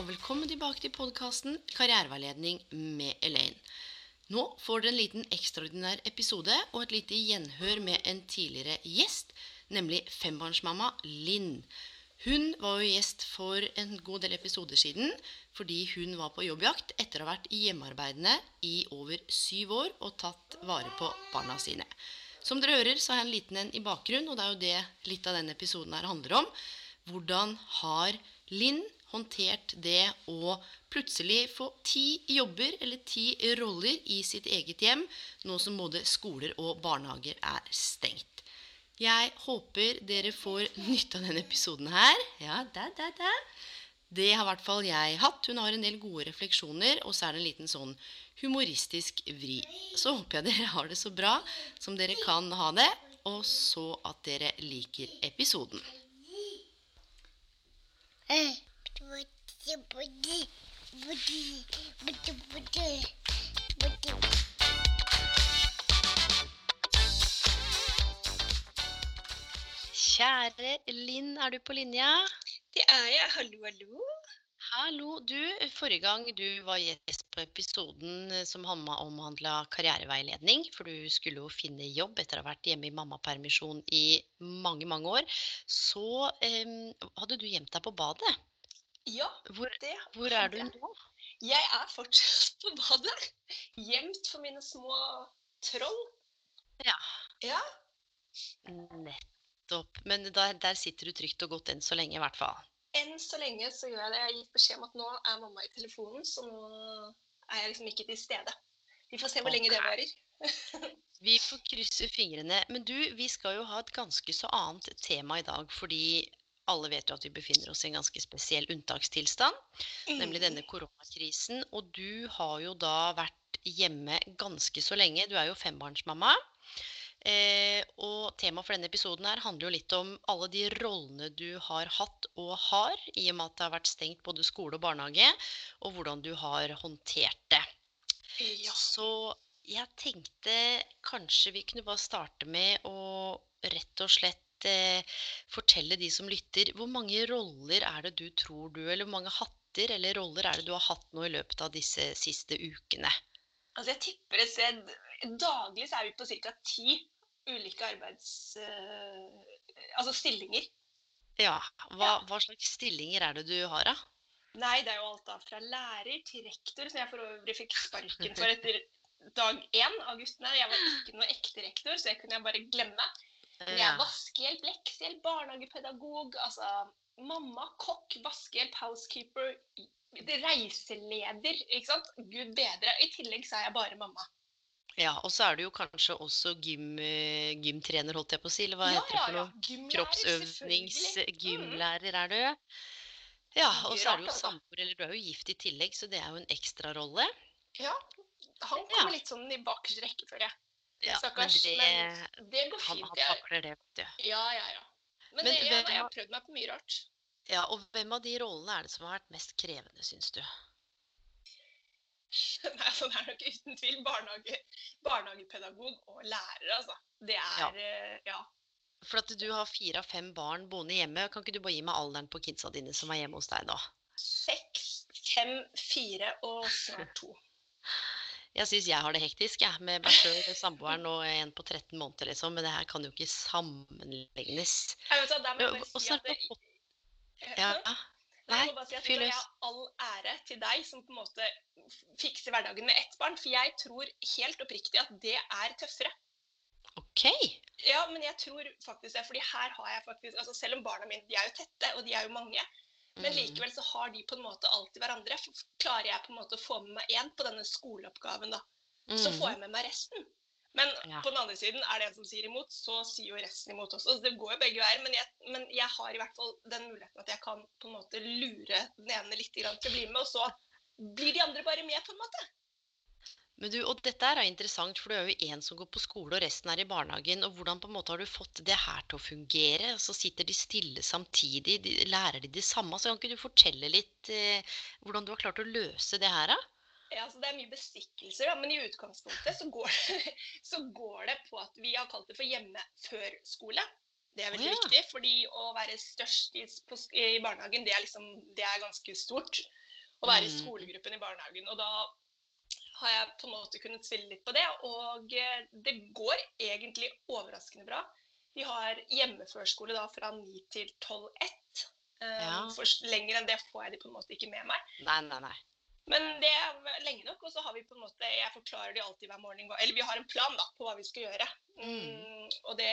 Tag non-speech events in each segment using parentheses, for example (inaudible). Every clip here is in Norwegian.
Og velkommen tilbake til podkasten Karriereveiledning med Elaine. Nå får dere en liten ekstraordinær episode og et lite gjenhør med en tidligere gjest, nemlig fembarnsmamma Linn. Hun var jo gjest for en god del episoder siden fordi hun var på jobbjakt etter å ha vært hjemmearbeidende i over syv år og tatt vare på barna sine. Som dere hører, så har jeg en liten en i bakgrunn, og det er jo det litt av denne episoden her handler om. Hvordan har Linn håndtert det å plutselig få ti jobber eller ti roller i sitt eget hjem, nå som både skoler og barnehager er stengt? Jeg håper dere får (laughs) nytte av denne episoden her. Ja, da, da, da. Det har i hvert fall jeg hatt. Hun har en del gode refleksjoner, og så er det en liten sånn humoristisk vri. Så håper jeg dere har det så bra som dere kan ha det, og så at dere liker episoden. Kjære Linn, er du på linja? Det er jeg. Hallo, hallo. Hallo. Du, forrige gang du var gjest på episoden eh, som omhandla karriereveiledning, for du skulle jo finne jobb etter å ha vært hjemme i mammapermisjon i mange, mange år, så eh, hadde du gjemt deg på badet. Ja, Hvor, det hvor er du nå? Jeg er fortsatt på badet. Gjemt for mine små troll. Ja, Ja, nettopp. Men der, der sitter du trygt og godt enn så lenge, i hvert fall. enn så lenge så gjør jeg det. Jeg har gitt beskjed om at nå er mamma i telefonen, så nå er jeg liksom ikke til stede. Vi får se hvor lenge det varer. (laughs) Vi får krysse fingrene. Men du, vi skal jo ha et ganske så annet tema i dag, fordi alle vet jo at vi befinner oss i en ganske spesiell unntakstilstand, nemlig Mm. denne koronakrisen. Og du har jo da vært hjemme ganske så lenge. Du er jo fembarnsmamma. Eh, og temaet for denne episoden her handler jo litt om alle de rollene du har hatt og har, i og med at det har vært stengt både skole og barnehage, og hvordan du har håndtert det. Ja. Så jeg tenkte kanskje vi kunne bare starte med å rett og slett eh, fortelle de som lytter, hvor mange roller er det du tror du, eller hvor mange hatter eller roller er det du har hatt nå i løpet av disse siste ukene? Altså, jeg tipper et sted Daglig så er vi på ca. ti ulike arbeids... eh, altså stillinger. Ja, hva, hva slags stillinger er det du har, da? Nei, det er jo alt da fra lærer til rektor, som jeg for øvrig fikk sparken for etter dag én. August, nei, jeg var ikke noe ekte rektor, så det kunne jeg bare glemme. Jeg Ja. vaskehjelp, leksehjelp, barnehagepedagog, altså mamma, kokk, vaskehjelp, housekeeper, reiseleder, ikke sant? Gud bedre. I tillegg så er jeg bare mamma. ja, og så er du jo kanskje også gym, eh, gymtrener, holdt jeg på å si, eller hva Ja, heter det ja, for ja. noe? Gymlærer, er du. Ja, og så er du jo altså. samboer, eller du er jo gift i tillegg, så det er jo en ekstrarolle. Ja, han Ja. kommer litt sånn i bakerste rekke, føler Stakkars. Ja, men det, Men det går han, fint. han takler det, vet du. ja, ja, ja. Men, Men det, jeg, jeg har prøvd meg på mye rart. Ja, og hvem av de rollene er det som har vært mest krevende, syns du? (laughs) Nei, altså, det er nok uten tvil barnehage, barnehagepedagog og lærer, altså. Det er Ja. eh, ja. For at du har fire av fem barn boende hjemme, kan ikke du bare gi meg alderen på kidsa dine som er hjemme hos deg nå? Seks, fem, fire og snart to. Jeg syns jeg har det hektisk, jeg, med bachelor, samboeren og en på 13 måneder, liksom. Men det her kan jo ikke sammenlignes. Jeg vet, bare si at det eh, Ja. Nei, jeg må bare si at fyr løs. jeg har all ære til deg som på en måte fikser hverdagen med ett barn. For jeg tror helt oppriktig at det er tøffere. OK. Ja, men jeg tror faktisk det. fordi her har jeg faktisk altså Selv om barna mine de er jo tette, og de er jo mange, Men Mm. likevel så har de på en måte alltid hverandre. Klarer jeg på en måte å få med meg én på denne skoleoppgaven, da, så får jeg med meg resten. Men Mm. Ja. på den andre siden er det en som sier imot, så sier jo resten imot også. Så det går jo begge veier. Men jeg, men jeg har i hvert fall den muligheten at jeg kan på en måte lure den ene litt til å bli med, og så blir de andre bare med, på en måte. Men du, og dette er interessant, for du er jo en som går på skole, og resten er i barnehagen. Og hvordan på en måte har du fått det her til å fungere? Så sitter de stille samtidig, de, lærer de det samme? Så kan ikke du fortelle litt eh, hvordan du har klart å løse det her, da? Ja, altså Det er mye bestikkelser, da, men i utgangspunktet så går, det, (laughs) så går det på at vi har kalt det for hjemme-før-skole. Det er veldig ja. viktig, fordi å være størst i, på, i barnehagen, det er, liksom, det er ganske stort. Å være i Mm. skolegruppen i barnehagen. Og da har jeg på en måte kunnet spille litt på det, og eh, det går egentlig overraskende bra. Vi har hjemmeførskole da fra 9 til 12-1. Ja. For lenger enn det får jeg de på en måte ikke med meg. Nei, nei, nei. Men det er lenge nok, og så har vi på en måte Jeg forklarer de alltid hver morgen Eller vi har en plan da, på hva vi skal gjøre. Mm, og det,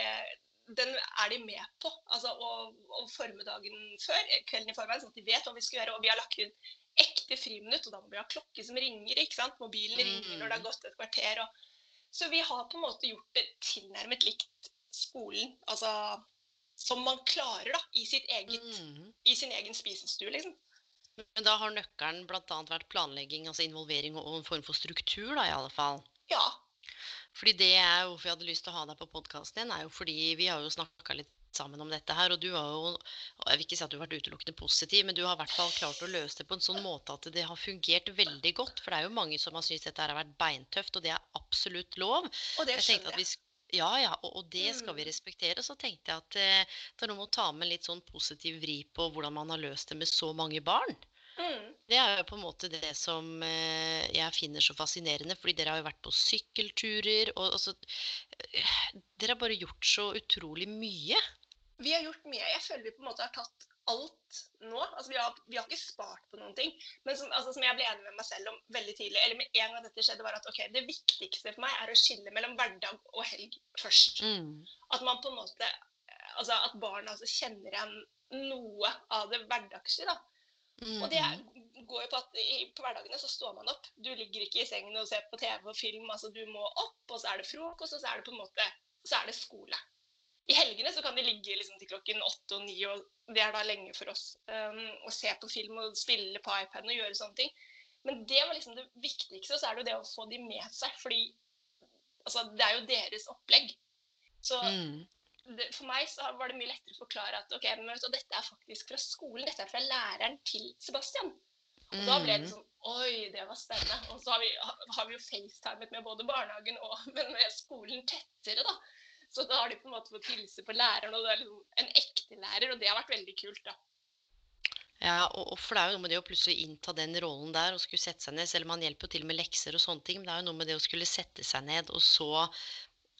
den er de med på. Altså å, forme dagen før, eh, kvelden i forveien, sånn at de vet hva vi skal gjøre. Og vi har lagt inn ekte friminutt, og da må vi ha klokke som ringer. ikke sant? Mobilen ringer når det har gått et kvarter. Og, så vi har på en måte gjort det tilnærmet likt skolen. Altså som man klarer da, i, sitt eget, mm. i sin egen spisestue, liksom. Men da har nøkkelen bl.a. vært planlegging, altså involvering og en form for struktur, da i alle fall. Ja. Fordi det er hvorfor jeg hadde lyst til å ha deg på podkasten igjen, er jo fordi vi har jo snakka litt sammen om dette her, og du har jo Jeg vil ikke si at du har vært utelukkende positiv, men du har i hvert fall klart å løse det på en sånn måte at det har fungert veldig godt. For det er jo mange som har syntes dette her har vært beintøft, og det er absolutt lov. Og det Jeg skjønner at jeg. vi ja, ja, og, og det skal vi Mm. respektere. Så tenkte jeg at eh, det er noe med å ta med litt sånn positiv vri på hvordan man har løst det med så mange barn. Mm. Det er jo på en måte det som eh, jeg finner så fascinerende, fordi dere har jo vært på sykkelturer, og så eh, Dere har bare gjort så utrolig mye. Vi har gjort mye. Jeg føler vi på en måte har tatt alt nå. Altså, vi, har, vi har ikke spart på noen ting. Men som, altså, som jeg ble enig med meg selv om veldig tidlig, eller med en gang dette skjedde, var at ok, det viktigste for meg er å skille mellom hverdag og helg først. At man på en måte Altså at barna altså kjenner igjen noe av det hverdagslige. da. Og det går jo på at i, på hverdagene så står man opp. Du ligger ikke i sengen og ser på TV og film. altså Du må opp, og så er det frokost, og så er det på en måte så er det skole. I helgene så kan de ligge liksom til klokken åtte og ni, og det er da lenge for oss. Um, å se på film og spille på iPaden og gjøre sånne ting. Men det var liksom det viktigste, og så er det jo det å få de med seg. Fordi altså, det er jo deres opplegg. Så Mm. det, for meg så var det mye lettere å forklare at ok, men vet du, dette er faktisk fra skolen. Dette er fra læreren til Sebastian. Og da ble det Mm. sånn Oi, det var spennende. Og så har vi, har vi jo facetimet med både barnehagen og men med skolen tettere, da. Så da har de på en måte fått hilse på læreren, og det er liksom en ekte lærer, og det har vært veldig kult, da. Ja, og, og for det er jo noe med det å plutselig innta den rollen der og skulle sette seg ned, selv om man hjelper jo til med lekser og sånne ting, men det er jo noe med det å skulle sette seg ned og så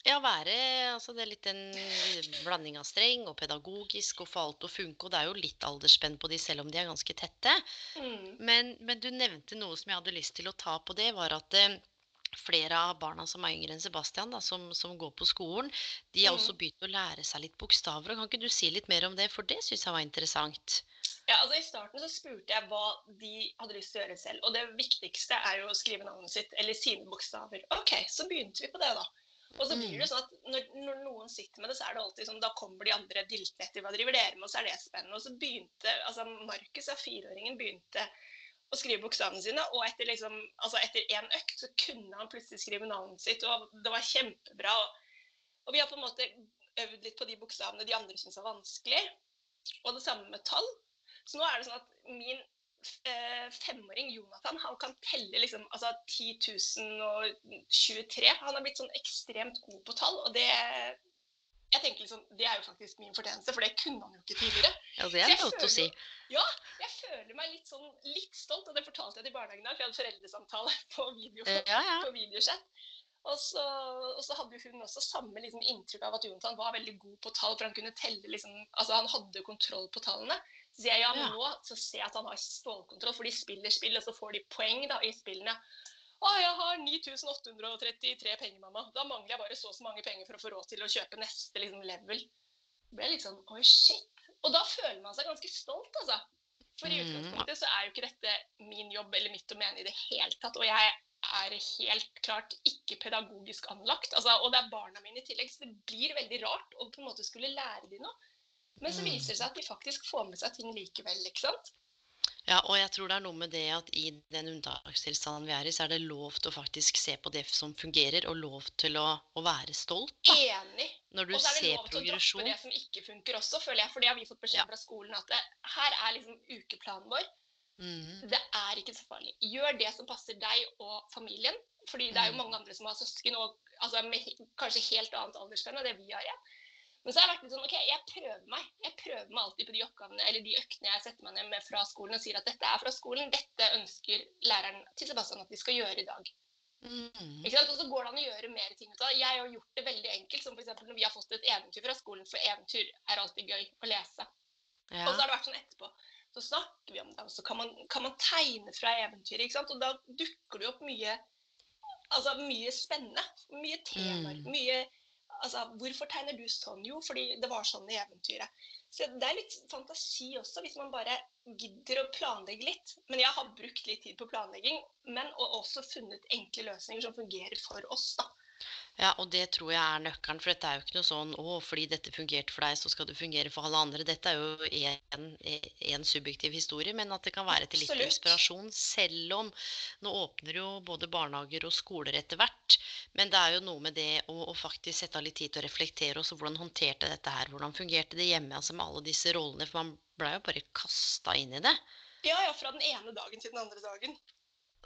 ja, være altså det er litt en blanding av streng og pedagogisk og få alt til å funke, og det er jo litt aldersspenn på de selv om de er ganske tette. Mm. Men, men du nevnte noe som jeg hadde lyst til å ta på det, var at eh, flere av barna som er yngre enn Sebastian, da, som, som går på skolen, de har Mm. også begynt å lære seg litt bokstaver. Kan ikke du si litt mer om det, for det syns jeg var interessant. Ja, altså I starten så spurte jeg hva de hadde lyst til å gjøre selv. Og det viktigste er jo å skrive navnet sitt, eller sine bokstaver. OK, så begynte vi på det, da. Og så blir Mm. det sånn at når, når noen sitter med det, så er det alltid sånn Da kommer de andre diltende etter. Hva driver dere med? Og så er det spennende. Og så begynte altså Markus, fireåringen, begynte å skrive bokstavene sine. Og etter liksom, altså én økt så kunne han plutselig skrive navnet sitt, og det var kjempebra. Og, og vi har på en måte øvd litt på de bokstavene de andre syns er vanskelig. Og det samme med tall. Så nå er det sånn at min eh, femåring Jonathan han kan telle liksom, altså 10 023. Han har blitt sånn ekstremt god på tall. Og det jeg tenker liksom, det er jo faktisk min fortjeneste, for det kunne han jo ikke tidligere. Ja, det er lov å si. Ja, jeg føler meg litt sånn litt stolt, og det fortalte jeg til barnehagen i dag, for jeg hadde foreldresamtale (laughs) på, video, Ja, ja. på videochat. Og så, og så hadde hun også samme liksom, inntrykk av at Jonathan var veldig god på tall, for han kunne telle liksom, altså han hadde kontroll på tallene. Så sier jeg ja, men nå så ser jeg at han har stålkontroll, for de spiller spill, og så får de poeng da, i spillene. Å, jeg har 9833 penger, mamma. Da mangler jeg bare så og så mange penger for å få råd til å kjøpe neste liksom, level. Det ble litt sånn oi, shit. Og da føler man seg ganske stolt, altså. For i Mm. utgangspunktet så er jo ikke dette min jobb eller mitt å mene i det hele tatt. Og jeg er helt klart ikke pedagogisk anlagt. Altså, og det er barna mine i tillegg, så det blir veldig rart å på en måte skulle lære dem noe. Men så Mm. viser det seg at de faktisk får med seg ting likevel, ikke sant. Ja, og jeg tror det er noe med det at i den unntakstilstanden vi er i, så er det lov til å faktisk se på det som fungerer, og lov til å, å være stolt. Da. Enig. Når du Og så er det lov til å droppe det som ikke funker også, føler jeg. For det har vi fått beskjed Ja. fra skolen at det, her er liksom ukeplanen vår. Mm. Det er ikke så farlig. Gjør det som passer deg og familien. Fordi det er jo Mm. mange andre som har søsken og altså, med kanskje helt annet aldersspenn enn det vi har igjen. Men så har jeg vært litt sånn, ok, jeg prøver meg. Jeg prøver meg alltid på de oppgavene eller de øktene jeg setter meg ned med fra skolen og sier at dette er fra skolen, dette ønsker læreren til Sebastian at vi skal gjøre i dag. Mm. Ikke sant? Og så går det an å gjøre mer ting ut av det. Jeg har gjort det veldig enkelt, som f.eks. når vi har fått et eventyr fra skolen, for eventyr er alltid gøy å lese. Ja. Og så har det vært sånn etterpå. Så snakker vi om det, og så kan man, kan man tegne fra eventyret. ikke sant? Og da dukker det jo opp mye altså mye spennende. Mye temaer. Mm. Mye altså, Hvorfor tegner du sånn? Jo, fordi det var sånn i eventyret. Så det er litt fantasi også, hvis man bare gidder å planlegge litt. Men jeg har brukt litt tid på planlegging, men og også funnet enkle løsninger som fungerer for oss. da. Ja, og det tror jeg er nøkkelen, for dette er jo ikke noe sånn å, fordi dette fungerte for deg, så skal det fungere for alle andre. Dette er jo en, en subjektiv historie, men at det kan være til litt inspirasjon, selv om nå åpner jo både barnehager og skoler etter hvert. Men det er jo noe med det å, å faktisk sette av litt tid til å reflektere også, hvordan håndterte dette her, hvordan fungerte det hjemme, altså med alle disse rollene, for man ble jo bare kasta inn i det. Ja, ja, fra den ene dagen til den andre dagen.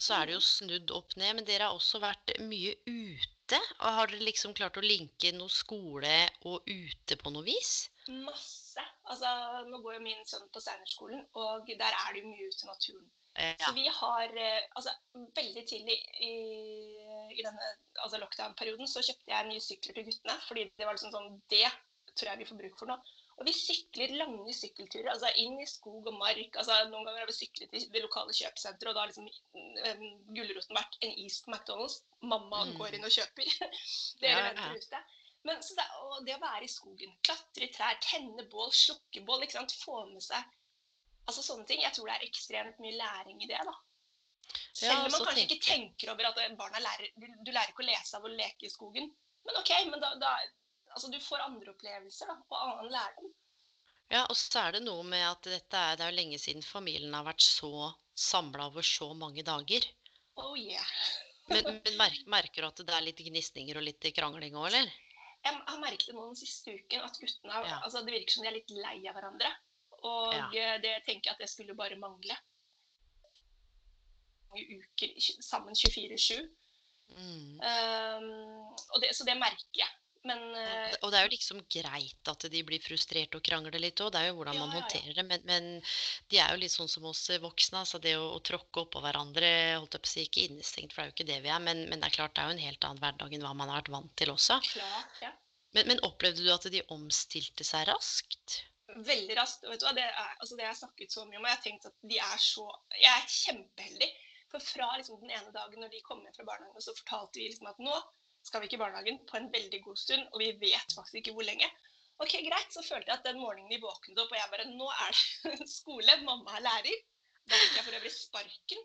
Så er det jo snudd opp ned, men dere har også vært mye ute. Og har dere liksom klart å linke noe skole og ute på noe vis? Masse. Altså, nå går jo min sønn på Steinerskolen, og der er det jo mye ute i naturen. Ja. Så vi har eh, altså, Veldig tidlig i, i denne altså lockdown-perioden så kjøpte jeg nye sykler til guttene. Fordi det var liksom sånn Det tror jeg vi får bruk for nå. Og vi sykler lange sykkelturer altså inn i skog og mark. altså Noen ganger har vi syklet i det lokale kjøpesenteret, og da har liksom um, gulroten vært en is på McDonald's. Mamma Mm. går inn og kjøper. (laughs) Dere Ja, venter ja. ute. Men så det, og det å være i skogen, klatre i trær, tenne bål, slukke bål, ikke sant? få med seg altså sånne ting. Jeg tror det er ekstremt mye læring i det. da. Selv Ja, om man kanskje ikke tenker- tenker over at barna lærer du, du lærer ikke å lese av å leke i skogen. Men OK, men da, da altså du får andre opplevelser da, og annen lærdom. Ja, og så er det noe med at dette er, det er lenge siden familien har vært så samla over så mange dager. Oh yeah. Men, (laughs) men merk, merker du at det er litt gnisninger og litt krangling òg, eller? Jeg har merket det nå den siste uken at guttene har- Ja. altså det virker som de er litt lei av hverandre. Og Ja. eh, det tenker jeg at det skulle bare mangle. Mange uker sammen 24-7. Mm. Um, så det merker jeg. Men uh, Og det er jo liksom greit at de blir frustrerte og krangler litt òg, det er jo hvordan Ja, man ja, ja. håndterer det. Men, men de er jo litt sånn som oss voksne, altså det å, å tråkke oppå hverandre, holdt jeg på å si, ikke innestengt, for det er jo ikke det vi er, men, men det er klart det er jo en helt annen hverdag enn hva man har vært vant til også. klart, ja. Men, men opplevde du at de omstilte seg raskt? veldig raskt. Vet du hva, det, er, altså det har snakket så mye om, og jeg har tenkt at de er så Jeg er kjempeheldig. For fra liksom den ene dagen når de kom hjem fra barnehagen, så fortalte vi liksom at nå skal vi ikke i barnehagen på en veldig god stund, og vi vet faktisk ikke hvor lenge. Ok, greit, Så følte jeg at den morgenen vi våknet opp, og jeg bare Nå er det (laughs) skole, mamma er lærer. Da fikk jeg for øvrig sparken.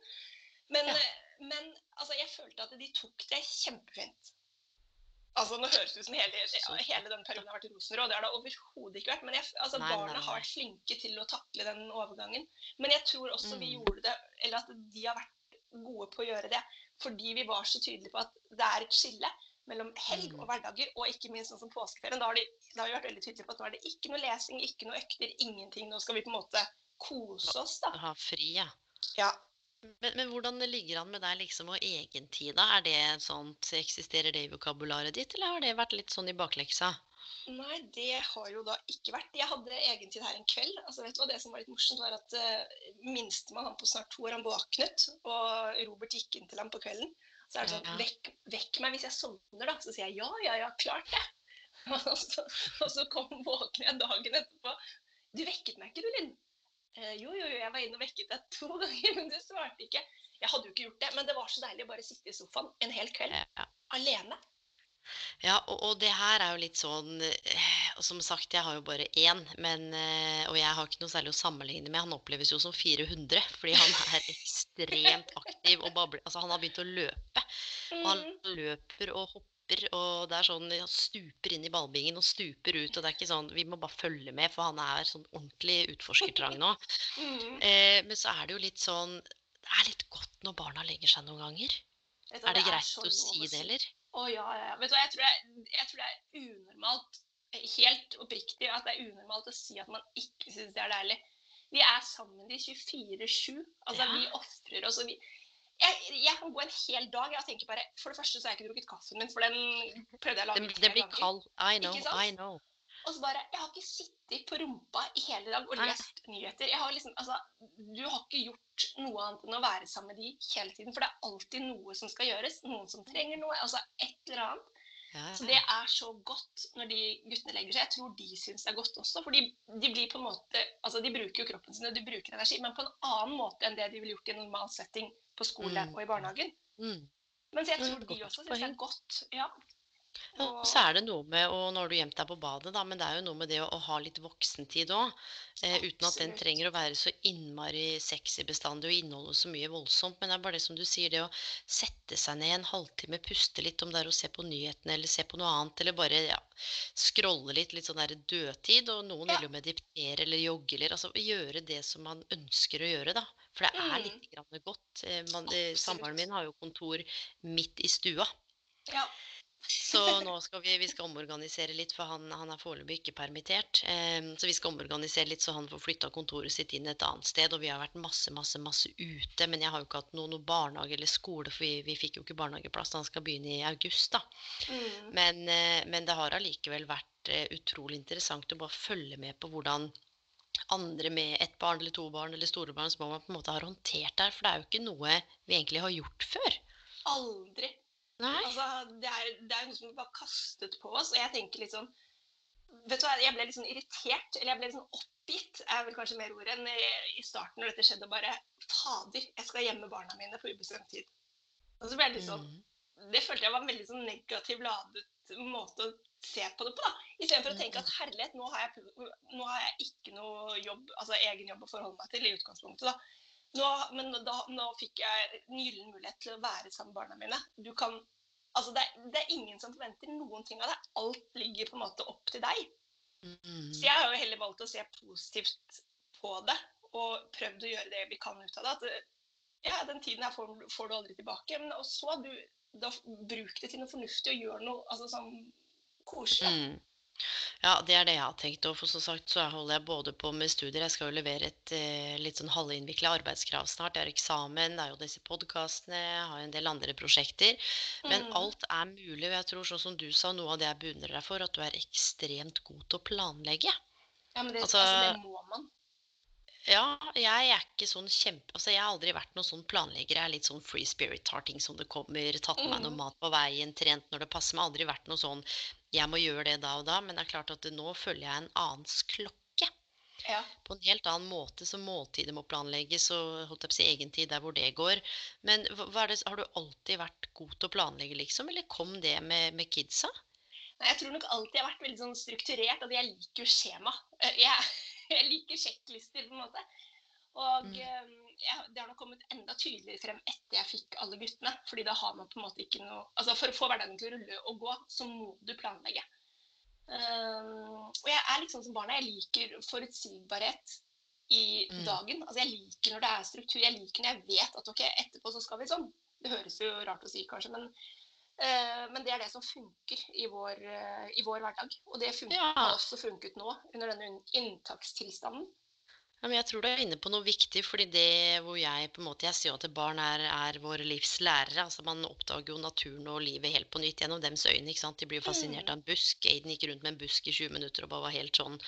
Men, Ja. men altså, jeg følte at de tok det kjempefint. Altså, Nå høres det ut som hele, hele den perioden har vært rosenrød, det har det overhodet ikke vært. Men jeg, altså, Nei, nei, barna har vært flinke til å takle den overgangen. Men jeg tror også vi Mm. gjorde det, eller at de har vært gode på å gjøre det, fordi vi var så tydelige på at det er et skille mellom helg Mm. og hverdager, og ikke minst sånn som påskeferien. Da har, de, da har vi vært veldig tydelige på at nå er det ikke noe lesing, ikke noe økter, ingenting. Nå skal vi på en måte kose oss, da. Ha fri, ja. Ja. Men, men hvordan ligger an med deg liksom og egentid, da? Er det sånt, eksisterer det i vokabularet ditt, eller har det vært litt sånn i bakleksa? Nei, det har jo da ikke vært. Jeg hadde egentid her en kveld. altså vet du hva, Det som var litt morsomt, var at uh, minstemann, han på snart to år, han våknet. Og Robert gikk inn til ham på kvelden. Så er det sånn vekk, vekk meg hvis jeg sovner, da. Så sier jeg ja, ja, ja, klart det. (laughs) og, så, og så kom våkner jeg dagen etterpå. Du vekket meg ikke, du, Linn. «Eh, jo, jo, jo, jeg var inne og vekket deg to (laughs) ganger, men du svarte ikke. Jeg hadde jo ikke gjort det, men det var så deilig å bare sitte i sofaen en hel kveld Ja. alene. Ja, og, og det her er jo litt sånn eh, og Som sagt, jeg har jo bare én, men, eh, og jeg har ikke noe særlig å sammenligne med. Han oppleves jo som 400, fordi han er (laughs) ekstremt aktiv og babler. Altså, han har begynt å løpe. Og han Mm, løper og hopper, og det er sånn Han stuper inn i ballbingen og stuper ut, og det er ikke sånn Vi må bare følge med, for han er sånn ordentlig utforskertrang nå. (laughs) mm. Eh, men så er det jo litt sånn Det er litt godt når barna legger seg noen ganger. Er det greit å si det, eller? Å ja, ja, ja. Vet du hva, jeg tror, jeg, jeg tror det er unormalt, helt oppriktig, at det er unormalt å si at man ikke syns det er deilig. Vi er sammen i 24-7. Altså, Ja. vi ofrer oss. og vi... Jeg, jeg kan gå en hel dag jeg, og tenke bare For det første så har jeg ikke drukket kaffen min, for den prøvde jeg å lage Den, den blir kald. I know, I know. Og så bare Jeg har ikke sittet på rumpa i hele dag og Nei. nyheter. Jeg har liksom, altså, Du har ikke gjort noe annet enn å være sammen med de hele tiden. For det er alltid noe som skal gjøres. Noen som trenger noe. altså et eller annet. Ja, Så det er så godt når de guttene legger seg. Jeg tror de syns det er godt også. For de, de blir på en måte Altså, de bruker jo kroppen sin, og de bruker energi, men på en annen måte enn det de ville gjort i en normal setting på skole Mm. og i barnehagen. Mm. Mens jeg tror de også syns det er godt. Ja. Ja, og så er det noe med, og nå har du gjemt deg på badet, da, men det er jo noe med det å, å ha litt voksentid òg. Eh, uten at den Absolutt. trenger å være så innmari sexy bestandig og inneholde så mye voldsomt. Men det er bare det som du sier, det å sette seg ned en halvtime, puste litt, om det er å se på nyhetene eller se på noe annet, eller bare ja, scrolle litt, litt sånn der dødtid. Og noen Ja. vil jo meditere eller jogge eller altså gjøre det som man ønsker å gjøre, da. For det er Mm. litt grann godt. Eh, man, eh, Absolutt. samboeren min har jo kontor midt i stua. ja. Så nå skal vi, vi skal omorganisere litt, for han, han er foreløpig ikke permittert. Em, så vi skal omorganisere litt, så han får flytta kontoret sitt inn et annet sted. Og vi har vært masse, masse, masse ute. Men jeg har jo ikke hatt noe, noe barnehage eller skole, for vi, vi fikk jo ikke barnehageplass han skal begynne i august, da. Mm. Men, eh, men det har allikevel vært eh, utrolig interessant å bare følge med på hvordan andre med ett barn eller to barn eller store barn små barn på en måte har håndtert det her. For det er jo ikke noe vi egentlig har gjort før. Aldri. Altså, det er, det er noe som bare kastet på oss, og jeg tenker litt sånn Vet du hva, jeg ble litt sånn irritert, eller jeg ble litt sånn oppgitt, er vel kanskje mer ordet, enn i starten når dette skjedde, og bare Fader, jeg skal gjemme barna mine på ubestemt tid. Og så ble jeg litt sånn Mm. Det følte jeg var en veldig sånn negativ ladet måte å se på det på, da. Istedenfor å tenke at herlighet, nå har, jeg, nå har jeg ikke noe jobb, altså egen jobb å forholde meg til i utgangspunktet, da. Nå, men da, nå fikk jeg en gyllen mulighet til å være sammen med barna mine. Du kan, altså det, er, det er ingen som forventer noen ting av deg. Alt ligger på en måte opp til deg. Mm. Så jeg har jo heller valgt å se positivt på det, og prøvd å gjøre det vi kan ut av det. At ja, den tiden her får, får du aldri tilbake. Men også du, da, bruk det til noe fornuftig og gjør noe altså, sånn koselig. Mm. Ja, det er det jeg har tenkt. Og for som sagt så holder jeg både på med studier. Jeg skal jo levere et eh, litt sånn halvinnvikla arbeidskrav snart. Jeg har eksamen, det er jo disse podkastene, jeg har en del andre prosjekter. Men Mm. alt er mulig. Og jeg tror sånn som du sa, noe av det jeg beundrer deg for, at du er ekstremt god til å planlegge. Ja, men det, altså- altså, det må man. Ja, jeg er ikke sånn kjempe... Altså, jeg har aldri vært noen sånn planlegger. Jeg er litt sånn free spirit, tar ting som det kommer, tatt med meg noe Mm. mat på veien, trent når det passer meg. Aldri vært noe sånn jeg må gjøre det da og da. Men det er klart at nå følger jeg en annens klokke. Ja. På en helt annen måte, så måltider må planlegges, og holdt jeg på å si egen tid der hvor det går. Men det, har du alltid vært god til å planlegge, liksom? Eller kom det med, med kidsa? Nei, jeg tror nok alltid jeg har vært veldig sånn strukturert, og jeg liker jo skjema. (laughs) Jeg, jeg liker sjekklister, på en måte. Og Mm. Det har nok kommet enda tydeligere frem etter jeg fikk alle guttene. fordi da har man på en måte ikke noe Altså For å få hverdagen til å rulle og gå, så må du planlegge. Um, og jeg er sånn som barna. Jeg liker forutsigbarhet i Mm. dagen. Altså Jeg liker når det er struktur. Jeg liker når jeg vet at ok, etterpå så skal vi sånn. Det høres jo rart å si, kanskje, men uh, Men det er det som funker i vår, uh, i vår hverdag. Og det funker, Ja. har også funket nå, under denne inntakstilstanden. Ja, men jeg tror du er inne på noe viktig, fordi det hvor jeg på en måte, jeg sier jo at barn er, er våre livs lærere. altså Man oppdager jo naturen og livet helt på nytt gjennom dems øyne. ikke sant? De blir jo fascinert Mm. av en busk. Aiden gikk rundt med en busk i 20 minutter og bare var helt sånn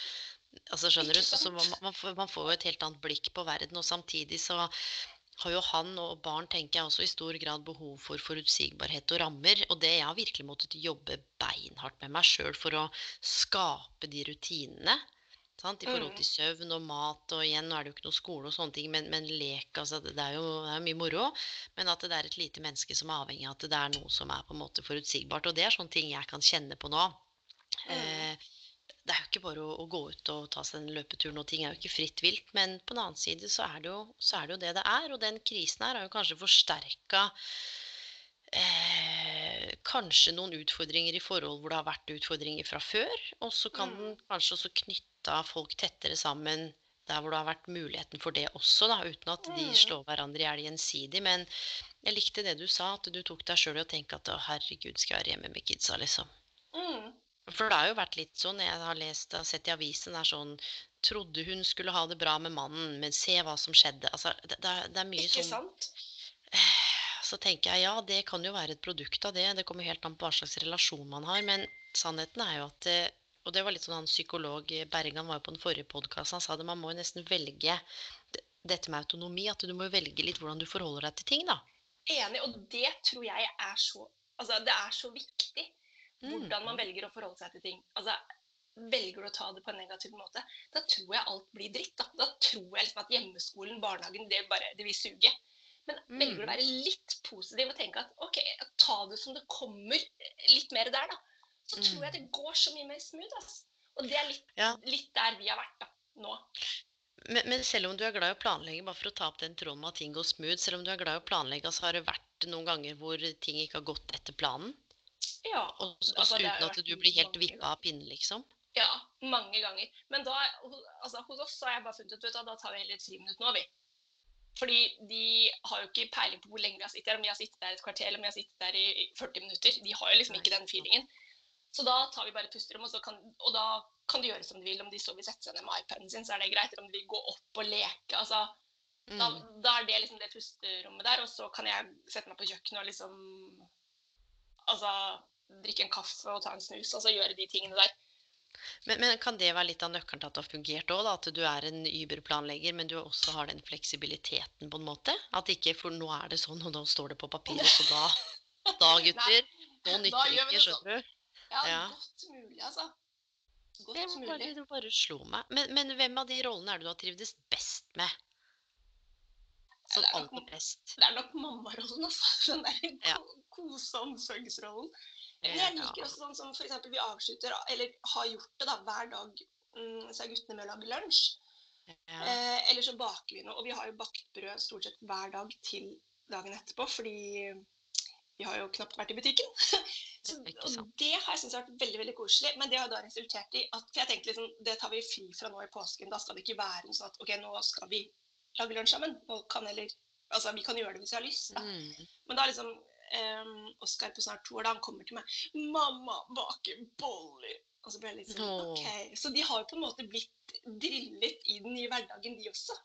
altså Skjønner du? Så, så man, man, får, man får jo et helt annet blikk på verden. Og samtidig så har jo han og barn tenker jeg også i stor grad behov for forutsigbarhet og rammer. Og det jeg har virkelig måttet jobbe beinhardt med meg sjøl for å skape de rutinene. Sant? I forhold Mm. til søvn og mat, og igjen, nå er det jo ikke noe skole og sånne ting, men, men lek, altså det er jo det er mye moro. Men at det er et lite menneske som er avhengig av at det er noe som er på en måte forutsigbart. Og det er sånne ting jeg kan kjenne på nå. Mm. Eh, det er jo ikke bare å, å gå ut og ta seg den løpeturen, og ting er jo ikke fritt vilt. Men på den annen side så er det jo, så er det, jo det det er. Og den krisen her har jo kanskje forsterka eh, kanskje noen utfordringer i forhold hvor det har vært utfordringer fra før. Og så kan den Mm. kanskje også knytte folk tettere sammen der hvor det har vært muligheten for det også, da, uten at de Mm. slår hverandre i hjel gjensidig. Men jeg likte det du sa, at du tok deg sjøl i å tenke at å, herregud, skal jeg være hjemme med kidsa, liksom. Mm. For det har jo vært litt sånn, jeg har lest og sett i avisen, det er sånn Trodde hun skulle ha det bra med mannen, men se hva som skjedde. Altså, det, det, er, det er mye Ikke sånn sant? (sighs) Så tenker jeg ja, det kan jo være et produkt av det. Det kommer helt an på hva slags relasjon man har. Men sannheten er jo at Og det var litt sånn han psykolog eh, Bergan var jo på den forrige podkasten. Han sa det, man må jo nesten velge dette med autonomi. At du må velge litt hvordan du forholder deg til ting, da. Enig, og det tror jeg er så Altså, det er så viktig. Hvordan man Mm. velger å forholde seg til ting. Altså, velger du å ta det på en negativ måte, da tror jeg alt blir dritt. Da, da tror jeg liksom at hjemmeskolen, barnehagen, det, bare, det vil suge. Men velger du å Mm. være litt positiv og tenke at OK, ta det som det kommer, litt mer der, da, så tror jeg det går så mye mer smooth. ass. Og det er litt, Mm. Ja. litt der vi har vært da, nå. Men, men selv om du er glad i å planlegge, bare for å ta opp den tråden med at ting går smooth, selv om du er glad i å planlegge, så har det vært noen ganger hvor ting ikke har gått etter planen? Ja, Og, altså, uten at du blir helt vippa av pinnen, liksom? Ja, mange ganger. Men da, altså, hos oss har jeg bare funnet ut du, da tar vi heller et friminutt nå, vi. Fordi de har jo ikke peiling på hvor lenge vi har sittet her, om vi har sittet der et kvarter eller om vi har sittet der i i 40 minutter. De har jo liksom ikke den feelingen. Så da tar vi bare et pusterom, og, så kan, og da kan de gjøre som de vil. Om de så vil sette seg ned med iPaden sin, så er det greit. Eller om de vil gå opp og leke. altså da, Mm. da er det liksom det pusterommet der, og så kan jeg sette meg på kjøkkenet og liksom Altså drikke en kaffe og ta en snus, altså gjøre de tingene der. Men, men kan det være litt av nøkkelen til at det har fungert òg, At du er en überplanlegger, men du også har den fleksibiliteten, på en måte? At ikke For nå er det sånn, og nå står det på papiret, så da (laughs) Da, gutter. Nå nytter det ikke, sånn. skjønner du? Ja, Ja. godt mulig, altså. Godt Det bare, det bare slo meg. Men, men hvem av de rollene er det du har trivdes best med? Sånn er aller best. Det er nok mammarollen, altså. Den der Ja. ko- kose- og omsorgsrollen. Men Eh, jeg liker også sånn som for eksempel vi avslutter, eller har gjort det da, hver dag, mm, så er guttene med å lage lunsj. Ja. Eh, eller så baker vi noe. Og vi har jo bakt brød stort sett hver dag til dagen etterpå, fordi vi har jo knapt vært i butikken. (laughs) så, og det har jeg syntes har vært veldig veldig koselig. Men det har da resultert i at For jeg tenkte liksom, det tar vi fri fra nå i påsken. Da skal det ikke være sånn at OK, nå skal vi lage lunsj sammen. Nå kan heller Altså, vi kan gjøre det hvis vi har lyst. da. Mm. Men da liksom um, Oskar på snart to år, da han kommer til meg 'Mamma baker boller'. Og så ble jeg litt sånn. OK. Så de har jo på en måte blitt drillet i den nye hverdagen, de også.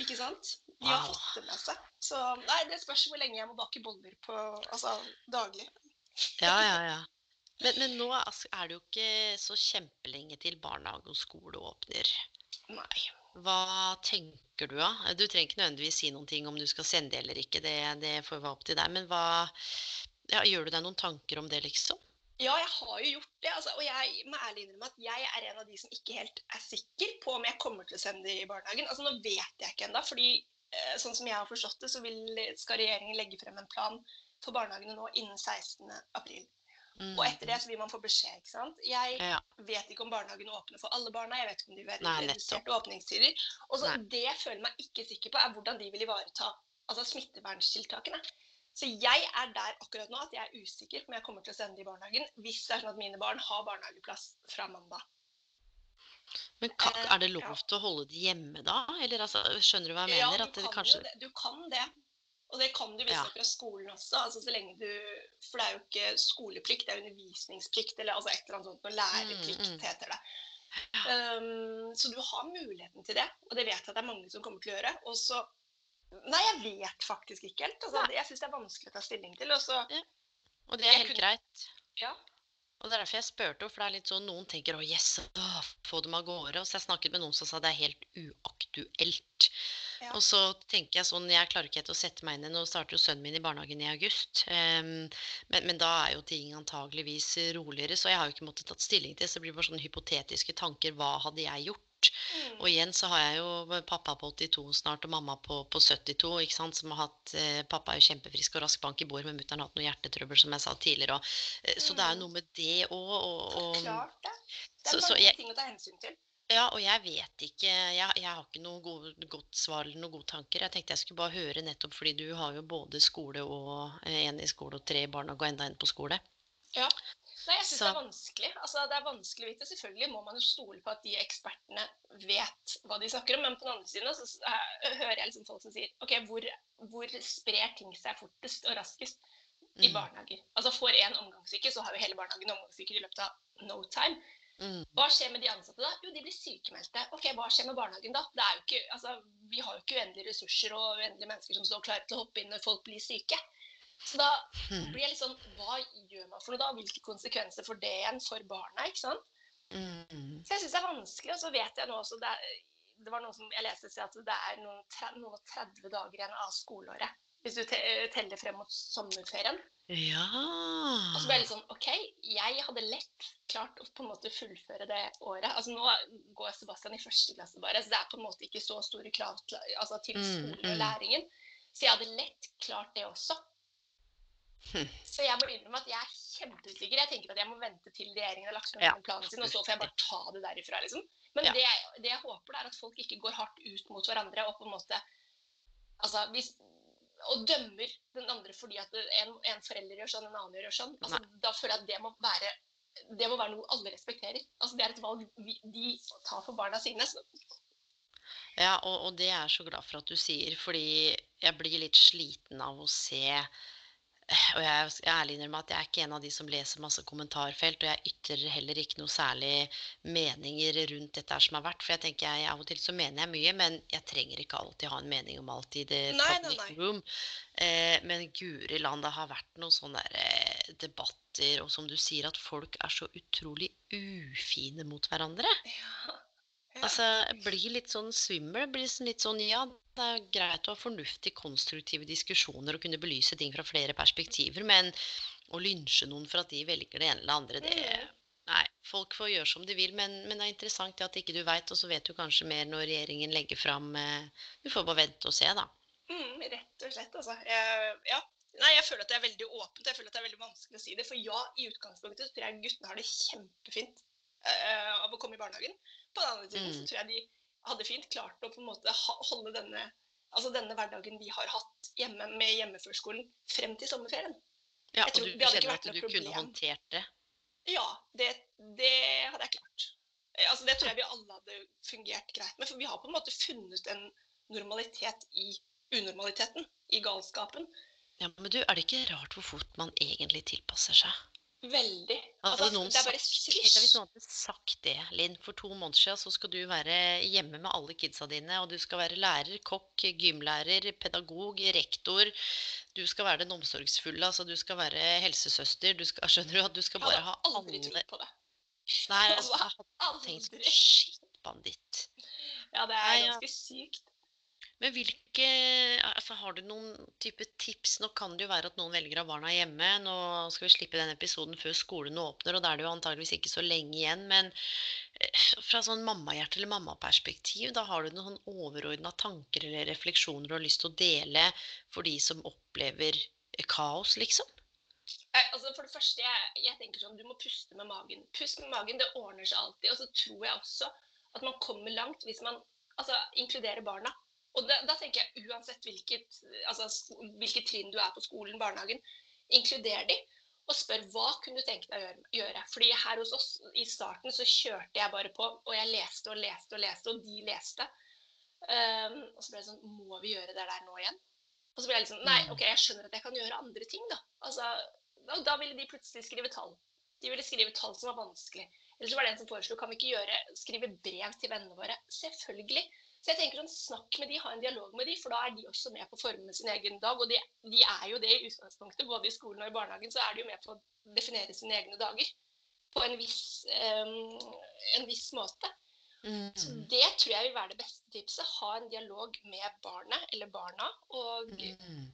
Ikke sant? De har Wow. fått det med seg. Så nei, det spørs hvor lenge jeg må bake boller på altså daglig. Ja, ja, ja. Men, men nå altså, er det jo ikke så kjempelenge til barnehage og skole åpner. Nei. Hva tenker du, da? Du trenger ikke nødvendigvis si noen ting om du skal sende eller ikke, det, det får være opp til deg. Men hva ja, Gjør du deg noen tanker om det, liksom? Ja, jeg har jo gjort det. Altså, og jeg må ærlig innrømme at jeg er en av de som ikke helt er sikker på om jeg kommer til å sende det i barnehagen. Altså, Nå vet jeg ikke ennå, fordi eh, sånn som jeg har forstått det, så vil, skal regjeringen legge frem en plan for barnehagene nå innen 16. april. Og etter det så vil man få beskjed, ikke sant. Jeg Mm. Ja. vet ikke om barnehagene åpner for alle barna. Jeg vet ikke om de vil ha reduserte åpningstider. Og så det jeg føler meg ikke sikker på, er hvordan de vil ivareta altså smitteverntiltakene. Så jeg er der akkurat nå at jeg er usikker på om jeg kommer til å sende de i barnehagen hvis det er sånn at mine barn har barnehageplass fra mandag. Men Eh, er det lov til å holde de hjemme da? Eller altså, skjønner du hva jeg Ja, mener? du kan kanskje det. Du kan det. Og det kan du visstnok Ja. fra skolen også. altså så lenge du, For det er jo ikke skoleplikt, det er undervisningsplikt eller altså et eller annet sånt. Noe læreplikt Mm, mm. heter det. Um, så du har muligheten til det, og det vet jeg at det er mange som kommer til å gjøre. Og så Nei, jeg vet faktisk ikke helt. Altså, jeg syns det er vanskelig å ta stilling til. Og så Og det er helt kunne- greit. Ja. Og det er derfor jeg spurte, for det er litt sånn noen tenker å yes, å, få dem av gårde. Og så jeg snakket med noen som sa det er helt uaktuelt. Ja. Og så tenker jeg sånn, jeg klarer ikke helt å sette meg inn i Nå starter jo sønnen min i barnehagen i august. Um, men, men da er jo ting antageligvis roligere, så jeg har jo ikke måttet tatt stilling til. Så det blir bare sånne hypotetiske tanker. Hva hadde jeg gjort? Mm. Og igjen så har jeg jo pappa på 82 snart og mamma på, på 72, ikke sant, som har hatt eh, Pappa er jo kjempefrisk og rask bank i bord, men mutter'n har hatt noe hjertetrøbbel, som jeg sa tidligere. Og, eh, så det er jo Mm. noe med det òg. Og, Så og, klart det. Det så- er så mange jeg- ting å ta hensyn til. Ja, og jeg vet ikke Jeg, jeg har ikke noe god, godt svar eller noen gode tanker. Jeg tenkte jeg skulle bare høre nettopp fordi du har jo både skole og én en i skole og tre i barnehage og enda en på skole. Ja. Nei, jeg syns det er vanskelig. Altså, det er vanskelig å vite. Selvfølgelig må man jo stole på at de ekspertene vet hva de snakker om, men på den andre siden så eh, hører jeg liksom folk som sier OK, hvor, hvor sprer ting seg fortest og raskest? I Mm. barnehager. Altså Får én omgangssyke, så har jo hele barnehagen omgangssyke i løpet av no time. Mm. Hva skjer med de ansatte da? Jo, de blir sykemeldte. Ok, Hva skjer med barnehagen da? Er ikke, altså, Vi har jo ikke uendelige ressurser og uendelige mennesker som står klare til å hoppe inn når folk blir syke. Så da Mm. blir jeg litt sånn Hva gjør man for noe da? Hvilke konsekvenser får det igjen for barna? ikke sant? Mm. Så jeg syns det er vanskelig. Og så vet jeg nå også det, er, det var noe som jeg leste at det er noen, noen og 30 dager igjen av skoleåret. Hvis du te teller frem mot sommerferien. Ja Og så ble jeg litt sånn OK, jeg hadde lett klart å på en måte fullføre det året. Altså Nå går Sebastian i første klasse bare, så det er på en måte ikke så store krav til, altså, til Mm, skolen og mm. læringen. Så jeg hadde lett klart det også. Hm. Så jeg må innrømme at jeg er kjempeusikker. Jeg tenker at jeg må vente til regjeringen har lagt frem Ja. planen sin, og så får jeg bare ta det derifra, liksom. Men Ja. det, jeg, det jeg håper, det er at folk ikke går hardt ut mot hverandre og på en måte Altså, hvis og dømmer den andre fordi at en, en forelder gjør sånn, en annen gjør sånn. Altså, da føler jeg at det må være det må være noe alle respekterer. Altså, det er et valg vi, de tar for barna sine. Ja, og, og det er jeg så glad for at du sier, fordi jeg blir litt sliten av å se (sighs) Og jeg er ærlig innrømme at jeg er ikke en av de som leser masse kommentarfelt, og jeg ytrer heller ikke noe særlig meninger rundt dette som har vært. For jeg tenker jeg av og til så mener jeg mye, men jeg trenger ikke alltid ha en mening om alt i det Nei, nei, public nei. room. Eh, men guri land, det har vært noen sånne der, eh, debatter, og som du sier, at folk er så utrolig ufine mot hverandre. ja. Altså, jeg blir litt sånn svimmel. Jeg Blir sånn litt sånn, ja, det er greit å ha fornuftige, konstruktive diskusjoner og kunne belyse ting fra flere perspektiver, men å lynsje noen for at de velger det ene eller andre, det Mm. Nei, folk får gjøre som de vil, men, men det er interessant det at ikke du veit, og så vet du kanskje mer når regjeringen legger fram eh, Vi får bare vente og se, da. Mm, rett og slett, altså. Jeg, ja. Nei, jeg føler at det er veldig åpent. Jeg føler at det er veldig vanskelig å si det. For ja, i utgangspunktet tror jeg guttene har det kjempefint uh, av å komme i barnehagen. På den andre siden så Mm. tror jeg de hadde fint klart å på en måte holde denne, altså denne hverdagen vi har hatt hjemme med hjemmeførskolen frem til sommerferien. Ja, og du kjenner at du kunne håndtert det. Ja, det, det hadde jeg klart. Eh, Altså, det tror jeg vi alle hadde fungert greit med. For vi har på en måte funnet en normalitet i unormaliteten, i galskapen. Ja, Men du, er det ikke rart hvor fort man egentlig tilpasser seg? Veldig. Hadde Altså, noen det er bare deg hvis noen hadde sagt det, Linn, for to måneder siden, så skal du være hjemme med alle kidsa dine, og du skal være lærer, kokk, gymlærer, pedagog, rektor. Du skal være den omsorgsfulle, altså du skal være helsesøster. Du skal, (laughs) skjønner du at du skal bare ha Jeg hadde aldri alle trodd på det. Nei, Altså, altså, jeg hadde tenkt sånn Shit, banditt. Ja, det er ganske sykt. Men hvilke altså Har du noen type tips? Nå kan det jo være at noen velger ha barna hjemme. Nå skal vi slippe den episoden før skolen åpner, og da er det jo antageligvis ikke så lenge igjen. Men eh, fra sånn mammahjerte eller mammaperspektiv, da har du noen overordna tanker eller refleksjoner du har lyst til å dele for de som opplever kaos, liksom? Altså, for det første, jeg, jeg tenker sånn, du må puste med magen. Pust med magen, det ordner seg alltid. Og så tror jeg også at man kommer langt hvis man altså, inkluderer barna. Og da, da tenker jeg uansett hvilket, altså, hvilket trinn du er på skolen, barnehagen, inkluder de. Og spør hva kunne du tenke deg å gjøre. Fordi her hos oss i starten så kjørte jeg bare på, og jeg leste og leste og leste, og de leste. Um, og så ble det sånn Må vi gjøre det der nå igjen? Og så ble jeg liksom Nei, OK, jeg skjønner at jeg kan gjøre andre ting, da. Altså, da, da ville de plutselig skrive tall. De ville skrive tall som var vanskelig. Eller så var det en som foreslo kan vi ikke gjøre, skrive brev til vennene våre. Selvfølgelig. Så jeg tenker sånn, Snakk med de, ha en dialog med de, for da er de også med på å forme sin egen dag. Og de, de er jo det i utgangspunktet. Både i skolen og i barnehagen så er de jo med på å definere sine egne dager. på en viss, um, en viss måte. Mm. Så det tror jeg vil være det beste tipset. Ha en dialog med barnet eller barna, og Mm.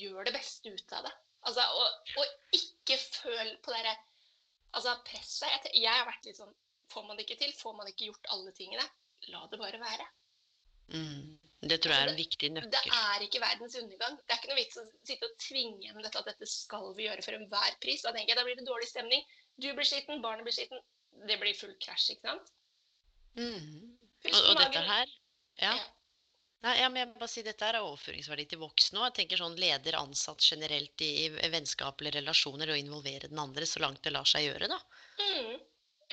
gjør det beste ut av det. Altså, og, og ikke føl på det altså, presset. Jeg, jeg har vært litt sånn Får man det ikke til, får man ikke gjort alle tingene, la det bare være. Mm. Det tror jeg er en viktig nøkkel. Det er ikke verdens undergang. Det er ikke noe vits å sitte og tvinge gjennom dette at dette skal vi gjøre for enhver pris. Da tenker jeg, da blir det dårlig stemning. Du blir skitten, barnet blir skitten. Det blir full krasj, ikke sant? Mm. Og, og dette her ja. Ja. Nei, ja, men jeg må bare si Dette er overføringsverdi til voksne. òg. jeg tenker sånn leder ansatt generelt i, i vennskapelige relasjoner og involvere den andre så langt det lar seg gjøre. da. Mm.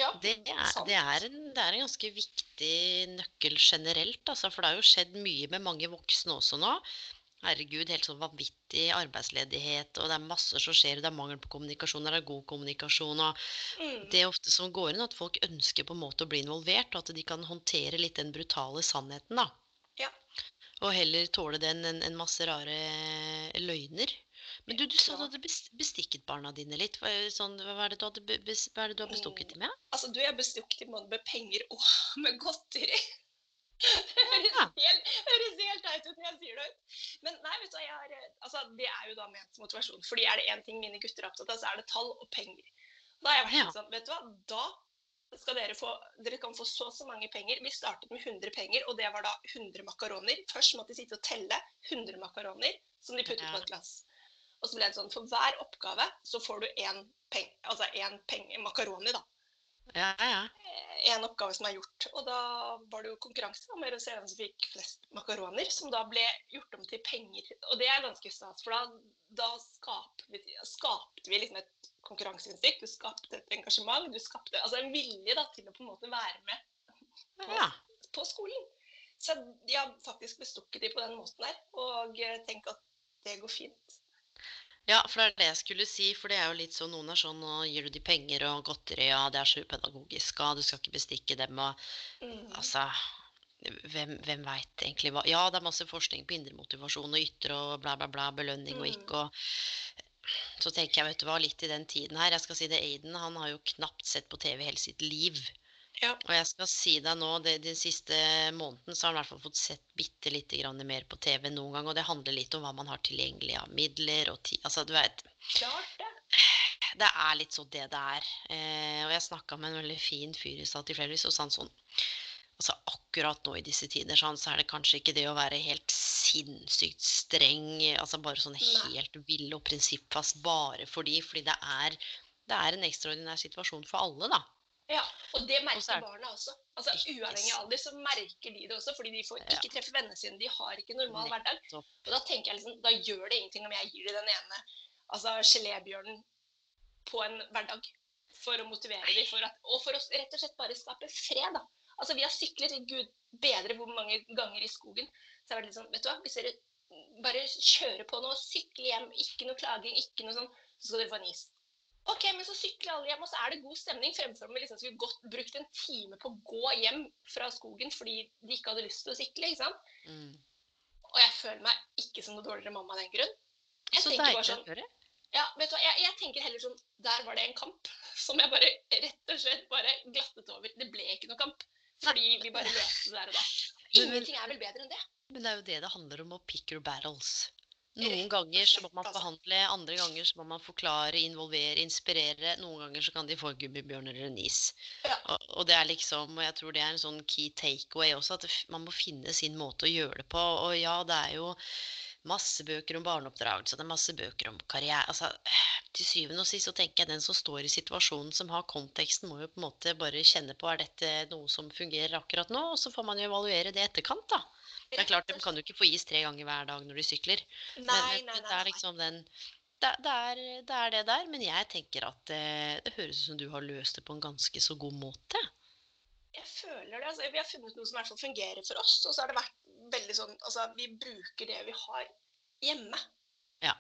Ja, Det er, det er, en, det er en ganske viktig nøkkel generelt, altså, for det har jo skjedd mye med mange voksne også nå. Herregud, helt sånn vanvittig arbeidsledighet, og det er masse som skjer, det er mangel på kommunikasjon, det er god kommunikasjon, og Mm. det er ofte som går inn at folk ønsker på en måte å bli involvert, og at de kan håndtere litt den brutale sannheten, da. Ja. Og heller tåle den enn en masse rare løgner. Men du, du sa du hadde bestikket barna dine litt. Hva, sånn, hva, er det du hadde, hva er det du har bestukket dem med? Altså, du, jeg bestukket dem både med penger og med godteri. Det høres Ja. helt, høres helt teit ut når jeg sier det ut. Men nei, vet du, jeg har, altså, det er jo da ment som motivasjon. Fordi er det én ting mine gutter er opptatt av, så er det tall og penger. Da har jeg vært Ja. sånn, vet du hva, da skal dere få Dere kan få så og så mange penger. Vi startet med 100 penger, og det var da 100 makaroner. Først måtte de sitte og telle 100 makaroner som de puttet Ja. på et glass. Og så ble det sånn, for hver oppgave så får du én peng, altså en penge, makaroni, da Ja, ja. en oppgave som er gjort. Og da var det jo konkurranse om å se hvem som fikk flest makaroner, som da ble gjort om til penger. Og det er ganske stas, for da, da skapte, vi, skapte vi liksom et konkurranseinstinkt. Du skapte et engasjement, du skapte altså en vilje da, til å på en måte være med på, ja. på skolen. Så de har faktisk bestukket de på den måten her, og eh, tenk at det går fint. Ja, for det er det jeg skulle si. For det er jo litt sånn noen er sånn Nå gir du de penger og godteri, ja, det er så upedagogisk, og du skal ikke bestikke dem, og Mm. altså hvem, hvem veit egentlig hva Ja, det er masse forskning på indre motivasjon og ytre og bla, bla, bla, belønning og Mm. ikke og Så tenker jeg, vet du hva, litt i den tiden her Jeg skal si det, Aiden, han har jo knapt sett på TV hele sitt liv. Ja. Og jeg skal si deg nå, det, den siste måneden så har han i hvert fall fått sett bitte lite grann mer på TV enn noen gang. Og det handler litt om hva man har tilgjengelig av midler og tid Altså, du vet Klart det. det er litt sånn det det er. Eh, og jeg snakka med en veldig fin fyr i stad tilfeldigvis, og sa han sånn Altså akkurat nå i disse tider sånn, så er det kanskje ikke det å være helt sinnssykt streng, altså bare sånn helt vill og prinsippfast bare fordi, fordi det er, det er en ekstraordinær situasjon for alle, da. Ja, og det merker er barna også. Altså Uavhengig av alder så merker de det også, fordi de får ikke treffe vennene sine. De har ikke normal hverdag. Og da tenker jeg liksom, da gjør det ingenting om jeg gir dem den ene altså gelébjørnen på en hverdag. For å motivere dem, for at, og for å rett og slett bare skape fred. da. Altså Vi har syklet gud bedre hvor mange ganger i skogen. Så er det litt sånn, vet du hva, Hvis dere bare kjører på nå, sykle hjem, ikke noe klaging, ikke noe sånn, så skal dere få en is. Ok, men så sykler alle hjem, og så er det god stemning. Fremfor om vi liksom skulle godt brukt en time på å gå hjem fra skogen fordi de ikke hadde lyst til å sykle. ikke sant? Mm. Og jeg føler meg ikke som noe dårligere mamma av den grunn. Jeg Så deilig sånn, å høre. ja, vet du hva, jeg, jeg tenker heller sånn Der var det en kamp (laughs) som jeg bare rett og slett bare glattet over. Det ble ikke noe kamp. Fordi vi bare løste det der og da. Ingenting er vel bedre enn det. Men det er jo det det handler om, å pick your battles. Noen ganger så må man behandle, forhandle, andre ganger så må man forklare, involvere, inspirere. Noen ganger så kan de få gummibjørn eller en is. Ja. Og, og det er liksom, og jeg tror det er en sånn key takeaway også, at man må finne sin måte å gjøre det på. Og ja, det er jo masse bøker om barneoppdragelse, det er masse bøker om karriere. Altså, til syvende og sist så tenker jeg den som står i situasjonen, som har konteksten, må jo på en måte bare kjenne på er dette noe som fungerer akkurat nå, og så får man jo evaluere det etterkant, da. Det er klart, De kan jo ikke få is tre ganger hver dag når de sykler. Nei, Men, men det er liksom den det, det, er, det er det der. Men jeg tenker at det, det høres ut som du har løst det på en ganske så god måte. Jeg føler det. altså Vi har funnet noe som i hvert fall fungerer for oss. Og så har det vært veldig sånn Altså, vi bruker det vi har hjemme. Ja.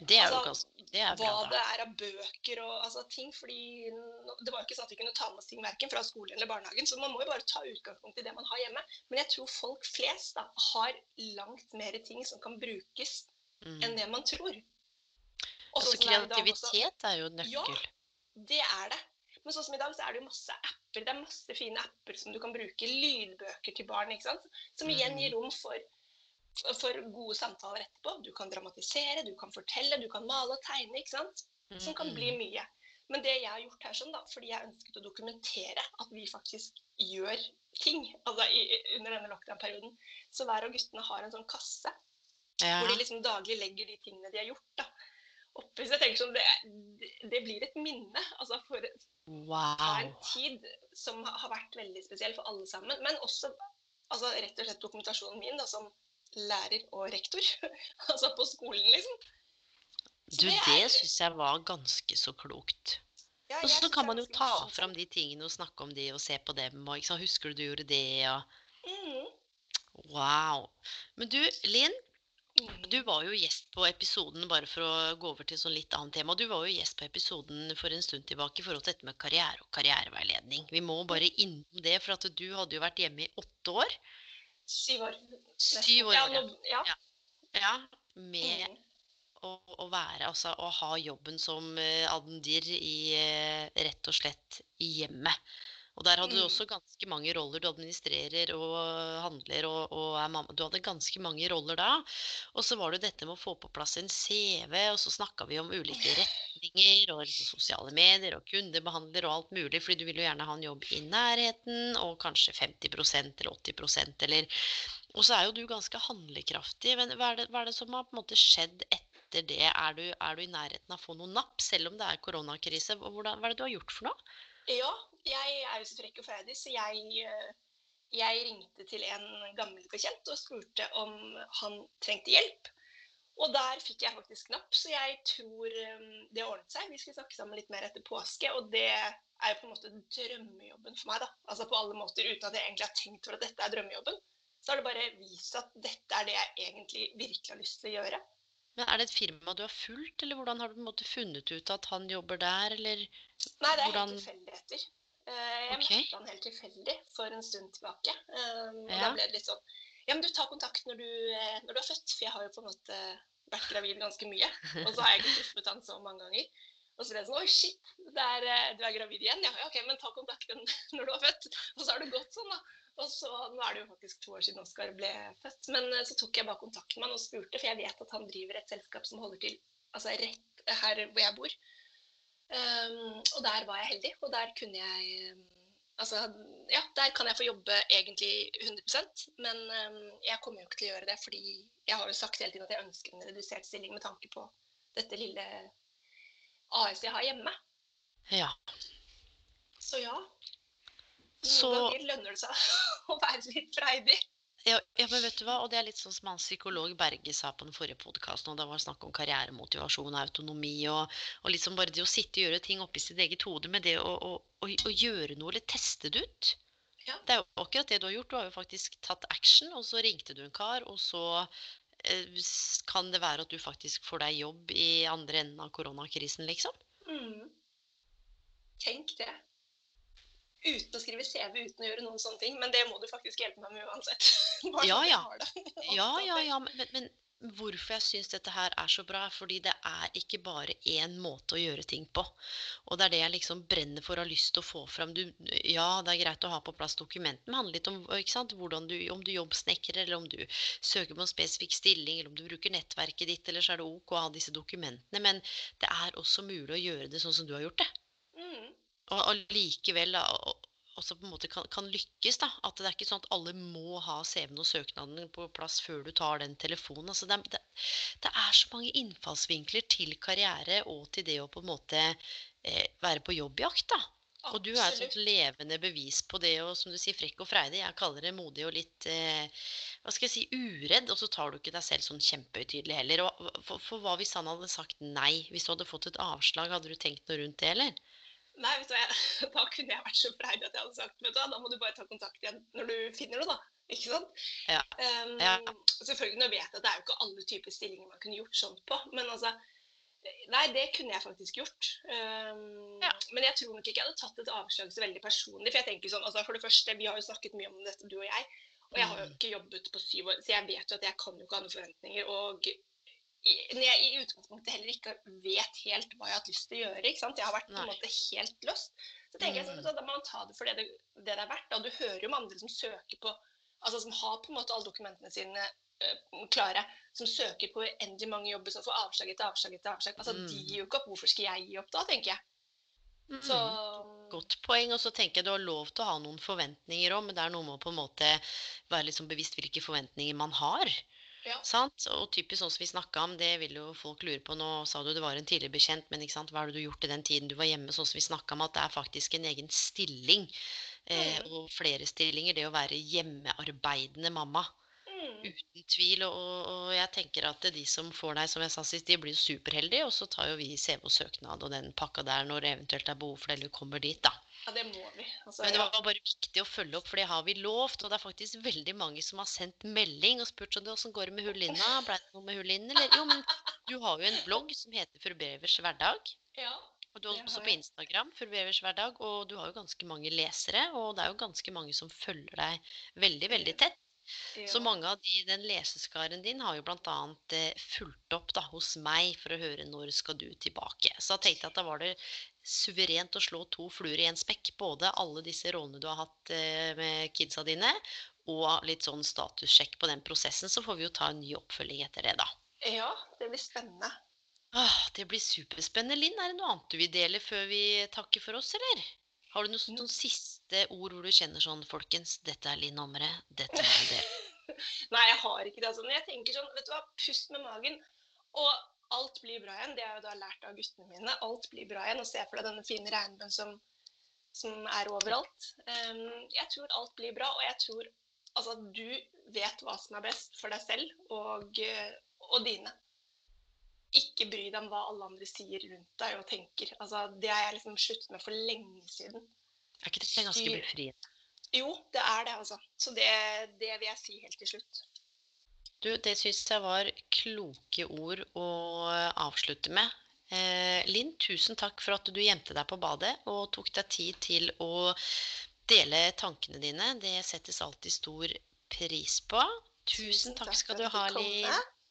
Det er jo Altså, ganske Det er hva bra, det er av bøker og altså, ting. fordi Det var jo ikke sånn at vi kunne ta med oss ting verken fra skolen eller barnehagen. Så man må jo bare ta utgangspunkt i det man har hjemme. Men jeg tror folk flest da, har langt mer ting som kan brukes Mm. enn det man tror. Og Altså, sånn er også. kreativitet er jo nøkkel. Ja, Det er det. Men sånn som i dag, så er det jo masse apper. Det er masse fine apper som du kan bruke. Lydbøker til barn, ikke sant. Som igjen gir rom for, for gode samtaler etterpå. Du kan dramatisere, du kan fortelle, du kan male og tegne, ikke sant. Som kan bli mye. Men det jeg har gjort her sånn, da, fordi jeg ønsket å dokumentere at vi faktisk gjør ting altså i, under denne lockdown-perioden, så hver av guttene har en sånn kasse Ja. hvor de liksom daglig legger de tingene de har gjort. da. Oppi, så jeg tenker sånn, det, det- blir et minne altså for wow. en tid som har vært veldig spesiell for alle sammen. Men også altså, rett og slett dokumentasjonen min da, som lærer og rektor. (laughs) altså på skolen, liksom. Så Du, det det er- syns jeg var ganske så klokt. Ja, Og så kan man jo ta fram de tingene og snakke om de og se på dem. Og? Husker du du gjorde det? Og... Mm. Wow. Men du, Linn. Du var jo gjest på episoden, bare for å gå over til sånn litt annet tema. Du var jo gjest på episoden for en stund tilbake i forhold til dette med karriere og karriereveiledning. Vi må bare innom det, for at du hadde jo vært hjemme i åtte år. Syv år. Syv år, ja. nå- ja. Ja. Ja, med mm. å, å være, altså å ha jobben som uh, adendir i uh, rett og slett i hjemmet. Og der hadde du Mm. også ganske mange roller. Du administrerer og handler og, og er mamma. Du hadde ganske mange roller da. Og så var det dette med å få på plass en CV, og så snakka vi om ulike retninger og liksom sosiale medier og kundebehandler og alt mulig, fordi du vil jo gjerne ha en jobb i nærheten, og kanskje 50% eller 80% eller Og så er jo du ganske handlekraftig. Men hva er det, hva er det som har på en måte skjedd etter det? Er du, er du i nærheten av å få noe napp, selv om det er koronakrise? Hvordan, hva er det du har gjort for noe? Ja, jeg er jo så frekk og freidig, så jeg, eh, jeg ringte til en gammel bekjent og spurte om han trengte hjelp. Og der fikk jeg faktisk knapp, så jeg tror eh, det ordnet seg. Vi skulle snakke sammen litt mer etter påske, og det er jo på en måte drømmejobben for meg, da. Altså på alle måter, uten at jeg egentlig har tenkt for at dette er drømmejobben. Så har det bare vist at dette er det jeg egentlig virkelig har lyst til å gjøre. Men Er det et firma du har fulgt, eller hvordan har du på en måte funnet ut at han jobber der, eller Nei, det er Hvordan- helt tilfeldigheter. Eh, Jeg okay. møtte han helt tilfeldig for en stund tilbake. Um, Ja. da ble det litt sånn Ja, men du tar kontakt når du, eh, når du er født, for jeg har jo på en måte vært gravid ganske mye. (laughs) Og så har jeg ikke truffet han så mange ganger. Og så ble det sånn Oi, shit, er, eh, du er gravid igjen? Ja, OK, men ta kontakten (laughs) når du er født. Og så har det gått sånn, da. Og så, Nå er det jo faktisk to år siden Oskar ble født. Men så tok jeg bare kontakt med han og spurte, for jeg vet at han driver et selskap som holder til altså rett her hvor jeg bor. Um, og der var jeg heldig, og der kunne jeg um, Altså, ja, der kan jeg få jobbe egentlig 100% men um, jeg kommer jo ikke til å gjøre det, fordi jeg har jo sagt hele tiden at jeg ønsker en redusert stilling med tanke på dette lille AS jeg har hjemme. Ja. Så ja. Så ganger lønner det seg (laughs) å være litt freidig. Ja, ja, men vet du hva, og det er litt sånn som han psykolog Berge sa på den forrige podkasten, og det var snakk om karrieremotivasjon autonomi, og, og liksom bare det å sitte og gjøre ting oppi sitt eget hode med det å, å, å, å gjøre noe eller teste det ut. Ja. Det er jo akkurat det du har gjort. Du har jo faktisk tatt action, og så ringte du en kar, og så eh, kan det være at du faktisk får deg jobb i andre enden av koronakrisen, liksom. Mm. Tenk det. Uten å skrive CV, uten å gjøre noen sånne ting. Men det må du faktisk hjelpe meg med uansett. (laughs) Bare Ja, ja. (laughs) Ja, ja, ja, men, men, hvorfor jeg syns dette her er så bra, er fordi det er ikke bare én måte å gjøre ting på. Og det er det jeg liksom brenner for og har lyst til å få fram. Du, ja, det er greit å ha på plass dokumenten, men det handler litt om ikke sant, du, om du jobbsnekrer, eller om du søker på en spesifikk stilling, eller om du bruker nettverket ditt, eller så er det ok å ha disse dokumentene. Men det er også mulig å gjøre det sånn som du har gjort det. Og allikevel også på en måte kan, kan lykkes. da, At det er ikke sånn at alle må ha CV-en og søknaden på plass før du tar den telefonen. altså Det, det, det er så mange innfallsvinkler til karriere og til det å på en måte eh, være på jobbjakt. da. Og du er et sånt levende bevis på det, og som du sier, frekk og freidig. Jeg kaller det modig og litt eh, hva skal jeg si, uredd, og så tar du ikke deg selv sånn kjempehøytidelig heller. Og, for, for hva hvis han hadde sagt nei? Hvis du hadde fått et avslag, hadde du tenkt noe rundt det, eller? Nei, vet du, hva, jeg, (laughs) Da kunne jeg vært så freidig at jeg hadde sagt vet du, hva, da må du bare ta kontakt igjen når du finner noe, da. Ikke sant? Ja. Um, Ja. Selvfølgelig, nå vet jeg at det er jo ikke alle typer stillinger man kunne gjort sånt på, men altså Nei, det kunne jeg faktisk gjort. Um, Ja. Men jeg tror nok ikke jeg hadde tatt et avslag så veldig personlig. For jeg tenker sånn, altså for det første, Vi har jo snakket mye om dette, du og jeg. Og jeg har jo Mm. ikke jobbet på syv år, så jeg vet jo at jeg kan jo ikke ha noen forventninger. Og når jeg i utgangspunktet heller ikke vet helt hva jeg har hatt lyst til å gjøre. ikke sant? Jeg har vært på en måte helt lost. Så tenker jeg sånn, Mm. Da må man ta det for det det, det er verdt. Og du hører jo om andre som søker på Altså som har på en måte alle dokumentene sine øh, klare. Som søker på uendelig mange jobber, som får avslag etter avslag etter avslag. Altså, De Mm. gir jo ikke opp. Hvorfor skal jeg gi opp da, tenker jeg. Mm. Så Godt poeng. Og så tenker jeg du har lov til å ha noen forventninger òg, men det er noe med å på en måte være sånn bevisst hvilke forventninger man har. Ja. Sant? Og typisk sånn som vi snakka om, det vil jo folk lure på. Nå sa du det var en tidligere bekjent, men ikke sant? hva det du har gjort i den tiden du var hjemme? Sånn som vi snakka om, at det er faktisk en egen stilling. Eh, Mm. og flere stillinger. Det å være hjemmearbeidende mamma. Mm. Uten tvil. Og, og, og jeg tenker at de som får deg, som jeg sa sist, de blir jo superheldige. Og så tar jo vi CV og søknad og den pakka der når det eventuelt er behov for det, eller kommer dit, da. Ja, det må vi. Altså, Men det var bare viktig å følge opp, for det har vi lovt. Og det er faktisk veldig mange som har sendt melding og spurt sånn Åssen går det med hullinna? Blei det noe med Hullinen, eller? Jo, men du har jo en blogg som heter Fru Brevers hverdag. ja. Og du er også på. Instagram, Fru Brevers hverdag. Og du har jo ganske mange lesere, og det er jo ganske mange som følger deg veldig, veldig tett. Så mange av de, den leseskaren din har jo bl.a. Eh, fulgt opp da, hos meg for å høre når skal du tilbake. Så da tenkte jeg at da var det suverent å slå to fluer i en spekk. Både alle disse rollene du har hatt eh, med kidsa dine, og litt sånn statussjekk på den prosessen. Så får vi jo ta en ny oppfølging etter det, da. ja, det blir spennende. Ah, det blir superspennende. Linn, er det noe annet du vil dele før vi takker for oss, eller? Har du noen, noen siste ord hvor du kjenner sånn, folkens, dette er Linn Omre, dette er det. (laughs) Nei, jeg har ikke det. Altså. Men jeg tenker sånn, vet du hva, pust med magen. Og alt blir bra igjen. Det har jeg jo da lært av guttene mine. Alt blir bra igjen. Og se for deg denne fine regnbuen som, som er overalt. Um, jeg tror alt blir bra, og jeg tror altså, du vet hva som er best for deg selv og, og dine. Ikke bry deg om hva alle andre sier rundt deg og tenker. Altså, det har jeg liksom sluttet med for lenge siden. Er ikke det ganske befriende? Jo, det er det, altså. Så det, det vil jeg si helt til slutt. Du, det syns jeg var kloke ord å avslutte med. Eh, Linn, tusen takk for at du gjemte deg på badet og tok deg tid til å dele tankene dine. Det settes alltid stor pris på. Tusen takk skal du ha, Linn.